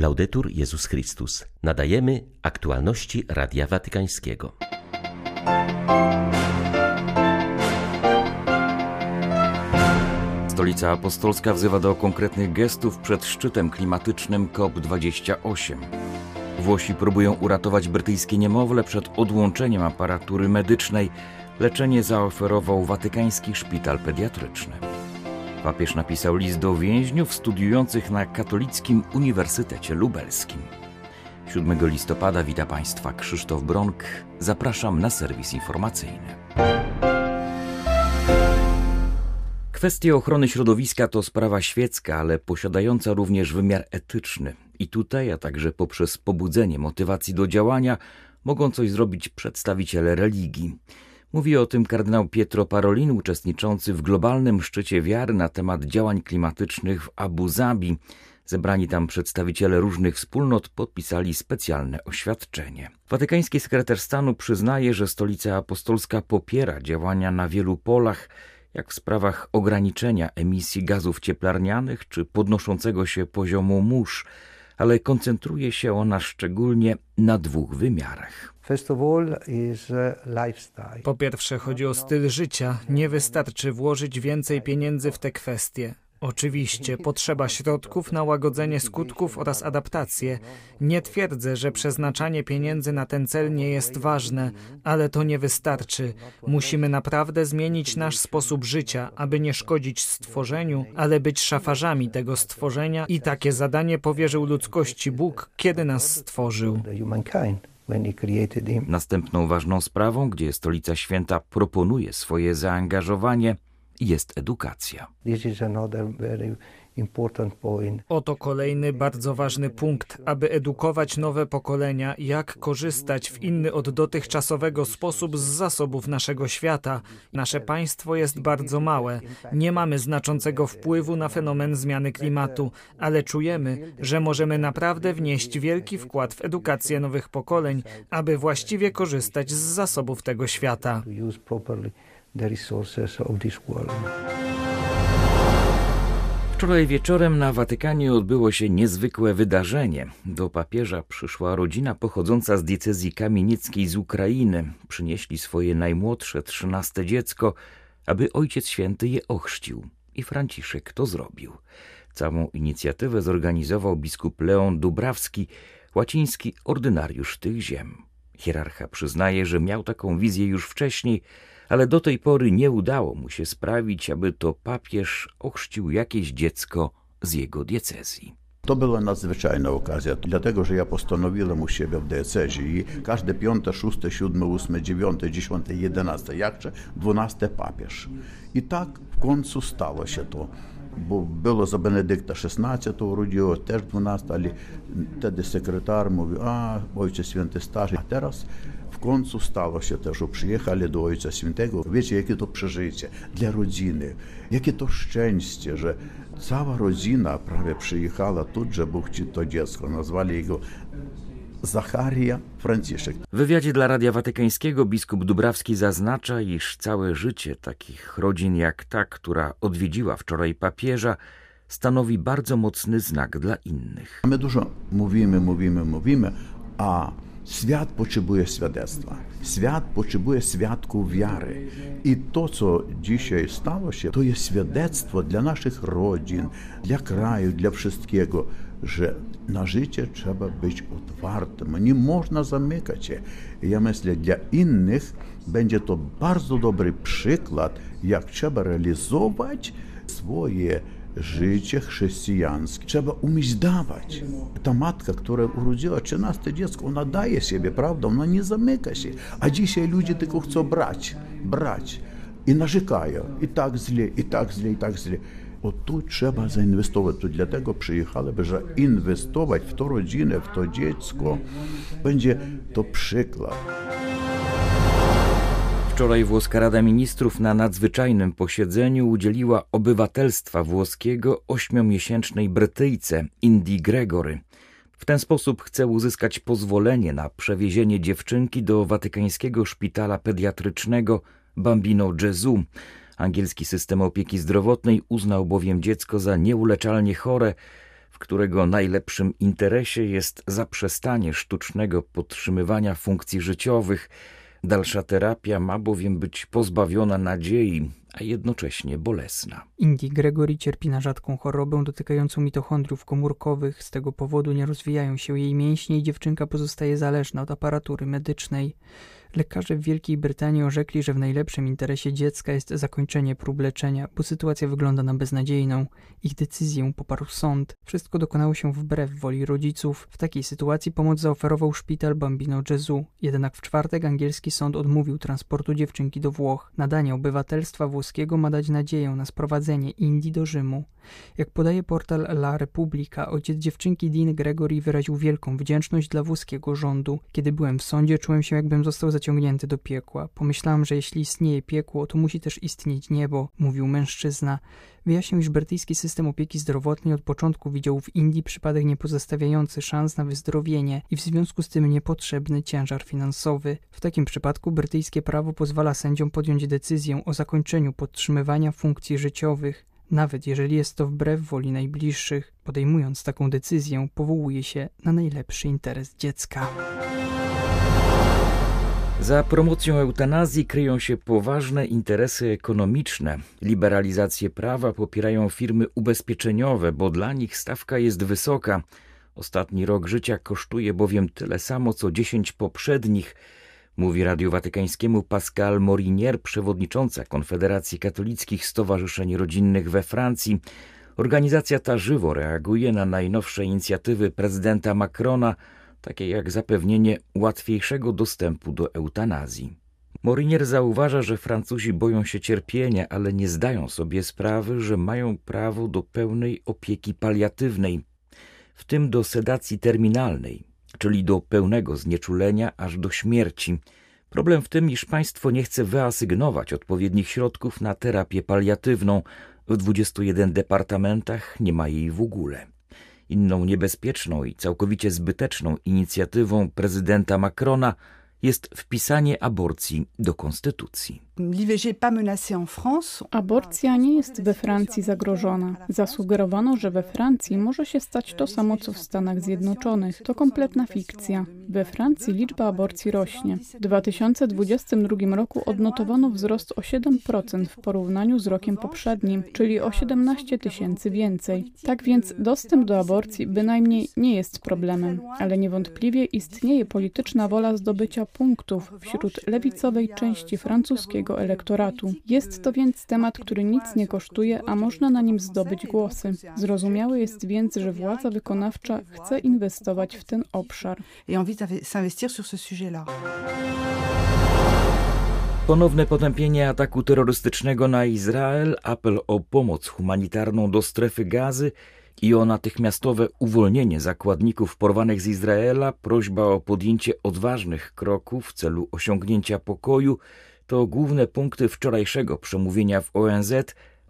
Laudetur Jezus Chrystus. Nadajemy aktualności Radia Watykańskiego. Stolica Apostolska wzywa do konkretnych gestów przed szczytem klimatycznym COP28. Włosi próbują uratować brytyjskie niemowlę przed odłączeniem aparatury medycznej. Leczenie zaoferował watykański szpital pediatryczny. Papież napisał list do więźniów studiujących na Katolickim Uniwersytecie Lubelskim. 7 listopada wita Państwa Krzysztof Bronk. Zapraszam na serwis informacyjny. Kwestia ochrony środowiska to sprawa świecka, ale posiadająca również wymiar etyczny. I tutaj, a także poprzez pobudzenie motywacji do działania, mogą coś zrobić przedstawiciele religii. Mówi o tym kardynał Pietro Parolin, uczestniczący w globalnym szczycie wiary na temat działań klimatycznych w Abu Zabi. Zebrani tam przedstawiciele różnych wspólnot podpisali specjalne oświadczenie. Watykański sekretarz stanu przyznaje, że stolica apostolska popiera działania na wielu polach, jak w sprawach ograniczenia emisji gazów cieplarnianych czy podnoszącego się poziomu mórz, ale koncentruje się ona szczególnie na dwóch wymiarach. Po pierwsze chodzi o styl życia. Nie wystarczy włożyć więcej pieniędzy w te kwestie. Oczywiście potrzeba środków na łagodzenie skutków oraz adaptację. Nie twierdzę, że przeznaczanie pieniędzy na ten cel nie jest ważne, ale to nie wystarczy. Musimy naprawdę zmienić nasz sposób życia, aby nie szkodzić stworzeniu, ale być szafarzami tego stworzenia i takie zadanie powierzył ludzkości Bóg, kiedy nas stworzył. Następną ważną sprawą, gdzie Stolica Święta proponuje swoje zaangażowanie, jest edukacja. Oto kolejny bardzo ważny punkt, aby edukować nowe pokolenia, jak korzystać w inny od dotychczasowego sposób z zasobów naszego świata. Nasze państwo jest bardzo małe. Nie mamy znaczącego wpływu na fenomen zmiany klimatu, ale czujemy, że możemy naprawdę wnieść wielki wkład w edukację nowych pokoleń, aby właściwie korzystać z zasobów tego świata. Wczoraj wieczorem na Watykanie odbyło się niezwykłe wydarzenie. Do papieża przyszła rodzina pochodząca z diecezji kamienieckiej z Ukrainy. Przynieśli swoje najmłodsze, trzynaste dziecko, aby Ojciec Święty je ochrzcił. I Franciszek to zrobił. Całą inicjatywę zorganizował biskup Leon Dubrawski, łaciński ordynariusz tych ziem. Hierarcha przyznaje, że miał taką wizję już wcześniej, ale do tej pory nie udało mu się sprawić, aby to papież ochrzcił jakieś dziecko z jego diecezji. To była nadzwyczajna okazja, dlatego że ja postanowiłem u siebie w diecezji każde piąte, szóste, siódme, ósme, dziewiąte, dziesiąte, jedenaste, jakże dwunaste papież. I tak w końcu stało się to. Bo było za Benedykta XVI urodziło, też 12, ale wtedy sekretar mówił, a Ojciec Święty starzy. A teraz końcu stało się też, że przyjechali do Ojca Świętego. Wiecie, jakie to przeżycie dla rodziny, jakie to szczęście, że cała rodzina prawie przyjechała tu, żeby chcieć to dziecko. Nazwali jego Zacharia Franciszek. W wywiadzie dla Radia Watykańskiego biskup Dubrawski zaznacza, iż całe życie takich rodzin jak ta, która odwiedziła wczoraj papieża, stanowi bardzo mocny znak dla innych. My dużo mówimy, mówimy, mówimy, a Świat potrzebuje świadectwa. Świat potrzebuje świadków wiary. I to, co dzisiaj stało się, to jest świadectwo dla naszych rodzin, dla kraju, dla wszystkiego, że na życie trzeba być otwartym. Nie można zamykać się. Ja myślę, dla innych będzie to bardzo dobry przykład, jak trzeba realizować swoje życie chrześcijańskie trzeba umieć dawać. Ta matka, która urodziła 13 dziecko, ona daje siebie, prawda? Ona nie zamyka się. A dzisiaj ludzie tylko chcą brać, brać i narzekają. I tak źle, i tak źle, i tak źle. O tu trzeba zainwestować. To dlatego przyjechałem, że inwestować w to rodzinę, w to dziecko będzie to przykład. Wczoraj włoska Rada Ministrów na nadzwyczajnym posiedzeniu udzieliła obywatelstwa włoskiego ośmiomiesięcznej Brytyjce Indii Gregory. W ten sposób chce uzyskać pozwolenie na przewiezienie dziewczynki do watykańskiego szpitala pediatrycznego Bambino Gesù. Angielski system opieki zdrowotnej uznał bowiem dziecko za nieuleczalnie chore, w którego najlepszym interesie jest zaprzestanie sztucznego podtrzymywania funkcji życiowych. Dalsza terapia ma bowiem być pozbawiona nadziei, a jednocześnie bolesna. Indy Gregory cierpi na rzadką chorobę dotykającą mitochondriów komórkowych. Z tego powodu nie rozwijają się jej mięśnie i dziewczynka pozostaje zależna od aparatury medycznej. Lekarze w Wielkiej Brytanii orzekli, że w najlepszym interesie dziecka jest zakończenie prób leczenia, bo sytuacja wygląda na beznadziejną. Ich decyzję poparł sąd. Wszystko dokonało się wbrew woli rodziców. W takiej sytuacji pomoc zaoferował szpital Bambino Gesù. Jednak w czwartek angielski sąd odmówił transportu dziewczynki do Włoch. Nadanie obywatelstwa włoskiego ma dać nadzieję na sprowadzenie Indii do Rzymu. Jak podaje portal La Repubblica, ojciec dziewczynki Dean Gregory wyraził wielką wdzięczność dla włoskiego rządu. Kiedy byłem w sądzie, czułem się jakbym został zaciągnięty do piekła. Pomyślałem, że jeśli istnieje piekło, to musi też istnieć niebo, mówił mężczyzna. Wyjaśnił, iż brytyjski system opieki zdrowotnej od początku widział w Indii przypadek niepozostawiający szans na wyzdrowienie i w związku z tym niepotrzebny ciężar finansowy. W takim przypadku brytyjskie prawo pozwala sędziom podjąć decyzję o zakończeniu podtrzymywania funkcji życiowych nawet jeżeli jest to wbrew woli najbliższych. Podejmując taką decyzję, powołuje się na najlepszy interes dziecka. Za promocją eutanazji kryją się poważne interesy ekonomiczne. Liberalizację prawa popierają firmy ubezpieczeniowe, bo dla nich stawka jest wysoka. Ostatni rok życia kosztuje bowiem tyle samo co dziesięć poprzednich – mówi Radiu Watykańskiemu Pascal Morinier, przewodnicząca Konfederacji Katolickich Stowarzyszeń Rodzinnych we Francji. Organizacja ta żywo reaguje na najnowsze inicjatywy prezydenta Macrona, takie jak zapewnienie łatwiejszego dostępu do eutanazji. Morinier zauważa, że Francuzi boją się cierpienia, ale nie zdają sobie sprawy, że mają prawo do pełnej opieki paliatywnej, w tym do sedacji terminalnej, czyli do pełnego znieczulenia aż do śmierci. Problem w tym, iż państwo nie chce wyasygnować odpowiednich środków na terapię paliatywną. W 21 departamentach nie ma jej w ogóle. Inną niebezpieczną i całkowicie zbyteczną inicjatywą prezydenta Macrona jest wpisanie aborcji do konstytucji. Aborcja nie jest we Francji zagrożona. Zasugerowano, że we Francji może się stać to samo, co w Stanach Zjednoczonych. To kompletna fikcja. We Francji liczba aborcji rośnie. W 2022 roku odnotowano wzrost o 7% w porównaniu z rokiem poprzednim, czyli o 17 tysięcy więcej. Tak więc dostęp do aborcji bynajmniej nie jest problemem, ale niewątpliwie istnieje polityczna wola zdobycia punktów wśród lewicowej części francuskiego elektoratu. Jest to więc temat, który nic nie kosztuje, a można na nim zdobyć głosy. Zrozumiałe jest więc, że władza wykonawcza chce inwestować w ten obszar. Ponowne potępienie ataku terrorystycznego na Izrael, apel o pomoc humanitarną do strefy gazy i o natychmiastowe uwolnienie zakładników porwanych z Izraela, prośba o podjęcie odważnych kroków w celu osiągnięcia pokoju, to główne punkty wczorajszego przemówienia w ONZ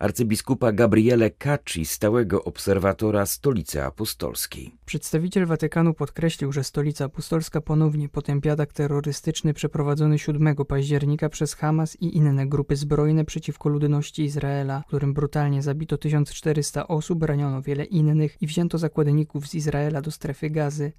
arcybiskupa Gabriele Cacci, stałego obserwatora Stolicy Apostolskiej. Przedstawiciel Watykanu podkreślił, że Stolica Apostolska ponownie potępia atak terrorystyczny przeprowadzony 7 października przez Hamas i inne grupy zbrojne przeciwko ludności Izraela, którym brutalnie zabito 1400 osób, raniono wiele innych i wzięto zakładników z Izraela do strefy gazy.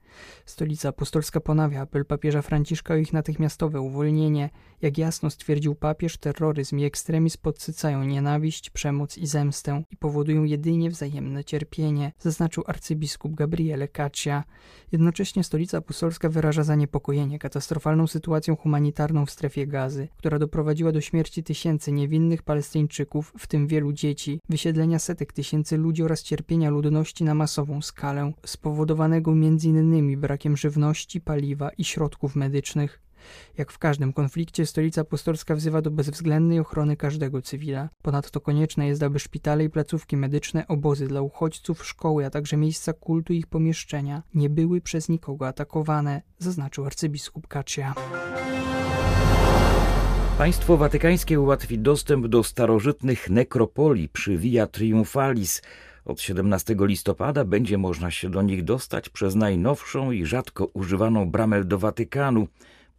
Stolica Apostolska ponawia apel papieża Franciszka o ich natychmiastowe uwolnienie. Jak jasno stwierdził papież, terroryzm i ekstremizm podsycają nienawiść, przemoc przemoc i zemstę i powodują jedynie wzajemne cierpienie, zaznaczył arcybiskup Gabriele Caccia. Jednocześnie stolica apostolska wyraża zaniepokojenie katastrofalną sytuacją humanitarną w strefie gazy, która doprowadziła do śmierci tysięcy niewinnych Palestyńczyków, w tym wielu dzieci, wysiedlenia setek tysięcy ludzi oraz cierpienia ludności na masową skalę, spowodowanego m.in. brakiem żywności, paliwa i środków medycznych. Jak w każdym konflikcie, stolica apostolska wzywa do bezwzględnej ochrony każdego cywila. Ponadto konieczne jest, aby szpitale i placówki medyczne, obozy dla uchodźców, szkoły, a także miejsca kultu i ich pomieszczenia nie były przez nikogo atakowane, zaznaczył arcybiskup Kacia. Państwo watykańskie ułatwi dostęp do starożytnych nekropolii przy Via Triumphalis. Od 17 listopada będzie można się do nich dostać przez najnowszą i rzadko używaną bramę do Watykanu.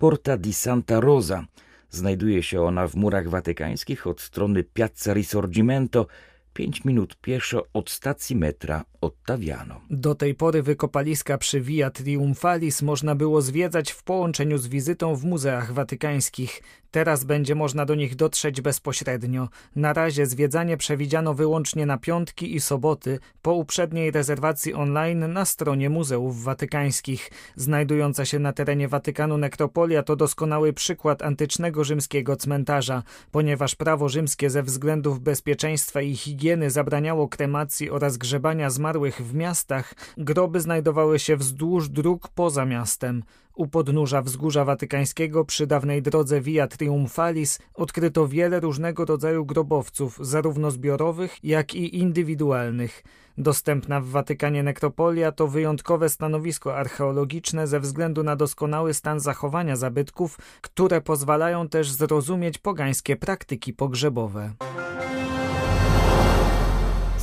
Porta di Santa Rosa. Znajduje się ona w murach watykańskich od strony Piazza Risorgimento, pięć minut pieszo od stacji metra Ottaviano. Do tej pory wykopaliska przy Via Triumphalis można było zwiedzać w połączeniu z wizytą w muzeach watykańskich. Teraz będzie można do nich dotrzeć bezpośrednio. Na razie zwiedzanie przewidziano wyłącznie na piątki i soboty po uprzedniej rezerwacji online na stronie Muzeów Watykańskich. Znajdująca się na terenie Watykanu nekropolia to doskonały przykład antycznego rzymskiego cmentarza, ponieważ prawo rzymskie ze względów bezpieczeństwa i higieny zabraniało kremacji oraz grzebania zmarłych w miastach, groby znajdowały się wzdłuż dróg poza miastem. U podnóża wzgórza watykańskiego przy dawnej drodze Via Triumphalis odkryto wiele różnego rodzaju grobowców, zarówno zbiorowych, jak i indywidualnych. Dostępna w Watykanie nekropolia to wyjątkowe stanowisko archeologiczne ze względu na doskonały stan zachowania zabytków, które pozwalają też zrozumieć pogańskie praktyki pogrzebowe.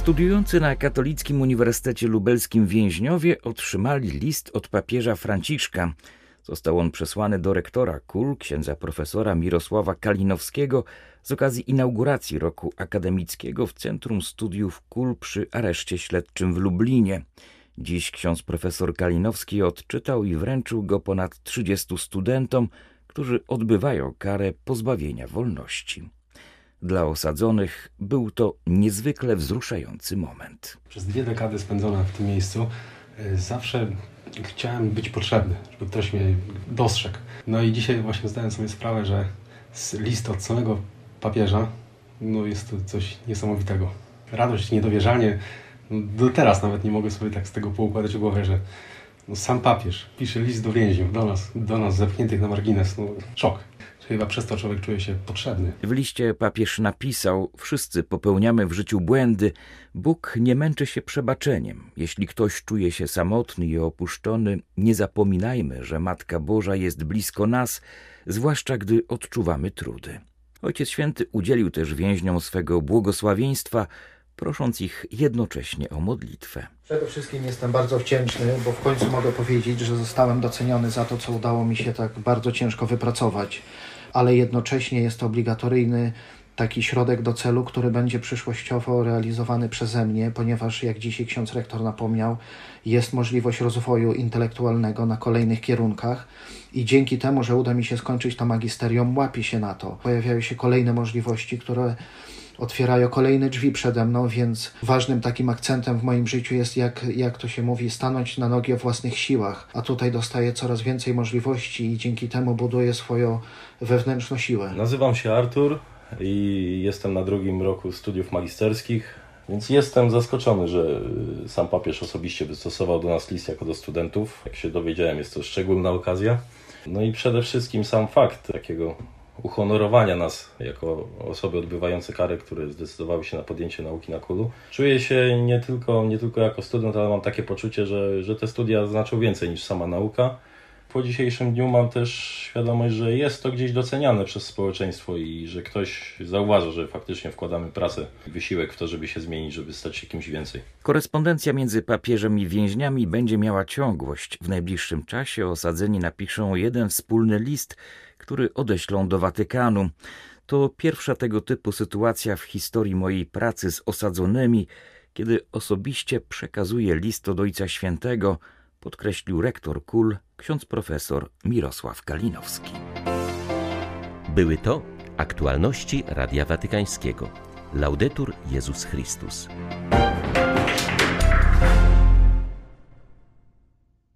Studiujący na Katolickim Uniwersytecie Lubelskim więźniowie otrzymali list od papieża Franciszka. Został on przesłany do rektora KUL, księdza profesora Mirosława Kalinowskiego, z okazji inauguracji roku akademickiego w Centrum Studiów KUL przy areszcie śledczym w Lublinie. Dziś ksiądz profesor Kalinowski odczytał i wręczył go ponad 30 studentom, którzy odbywają karę pozbawienia wolności. Dla osadzonych był to niezwykle wzruszający moment. Przez dwie dekady spędzone w tym miejscu y, zawsze chciałem być potrzebny, żeby ktoś mnie dostrzegł. No i dzisiaj właśnie zdałem sobie sprawę, że list od samego papieża no jest to coś niesamowitego. Radość, niedowierzanie. No do teraz nawet nie mogę sobie tak z tego poukładać w głowie, że no sam papież pisze list do więźniów, do nas, do nas zepchniętych na margines. No, szok. Chyba przez to człowiek czuje się potrzebny. W liście papież napisał: Wszyscy popełniamy w życiu błędy. Bóg nie męczy się przebaczeniem. Jeśli ktoś czuje się samotny i opuszczony, nie zapominajmy, że Matka Boża jest blisko nas, zwłaszcza gdy odczuwamy trudy. Ojciec Święty udzielił też więźniom swego błogosławieństwa, prosząc ich jednocześnie o modlitwę. Przede wszystkim jestem bardzo wdzięczny, bo w końcu mogę powiedzieć, że zostałem doceniony za to, co udało mi się tak bardzo ciężko wypracować ale jednocześnie jest to obligatoryjny taki środek do celu, który będzie przyszłościowo realizowany przeze mnie, ponieważ jak dzisiaj ksiądz rektor napomniał, jest możliwość rozwoju intelektualnego na kolejnych kierunkach i dzięki temu, że uda mi się skończyć to magisterium, łapię się na to. Pojawiają się kolejne możliwości, które otwierają kolejne drzwi przede mną, więc ważnym takim akcentem w moim życiu jest, jak, jak to się mówi, stanąć na nogi o własnych siłach. A tutaj dostaję coraz więcej możliwości i dzięki temu buduję swoją wewnętrzną siłę. Nazywam się Artur i jestem na drugim roku studiów magisterskich. Więc jestem zaskoczony, że sam papież osobiście wystosował do nas list jako do studentów. Jak się dowiedziałem, jest to szczególna okazja. No i przede wszystkim sam fakt takiego uhonorowania nas jako osoby odbywające karę, które zdecydowały się na podjęcie nauki na kulu. Czuję się nie tylko, nie tylko jako student, ale mam takie poczucie, że, że te studia znaczą więcej niż sama nauka. Po dzisiejszym dniu mam też świadomość, że jest to gdzieś doceniane przez społeczeństwo i że ktoś zauważa, że faktycznie wkładamy pracę wysiłek w to, żeby się zmienić, żeby stać się kimś więcej. Korespondencja między papieżem i więźniami będzie miała ciągłość. W najbliższym czasie osadzeni napiszą jeden wspólny list, który odeślą do Watykanu. To pierwsza tego typu sytuacja w historii mojej pracy z osadzonymi, kiedy osobiście przekazuję list od Ojca Świętego, podkreślił rektor KUL, ksiądz profesor Mirosław Kalinowski. Były to aktualności Radia Watykańskiego. Laudetur Jezus Chrystus.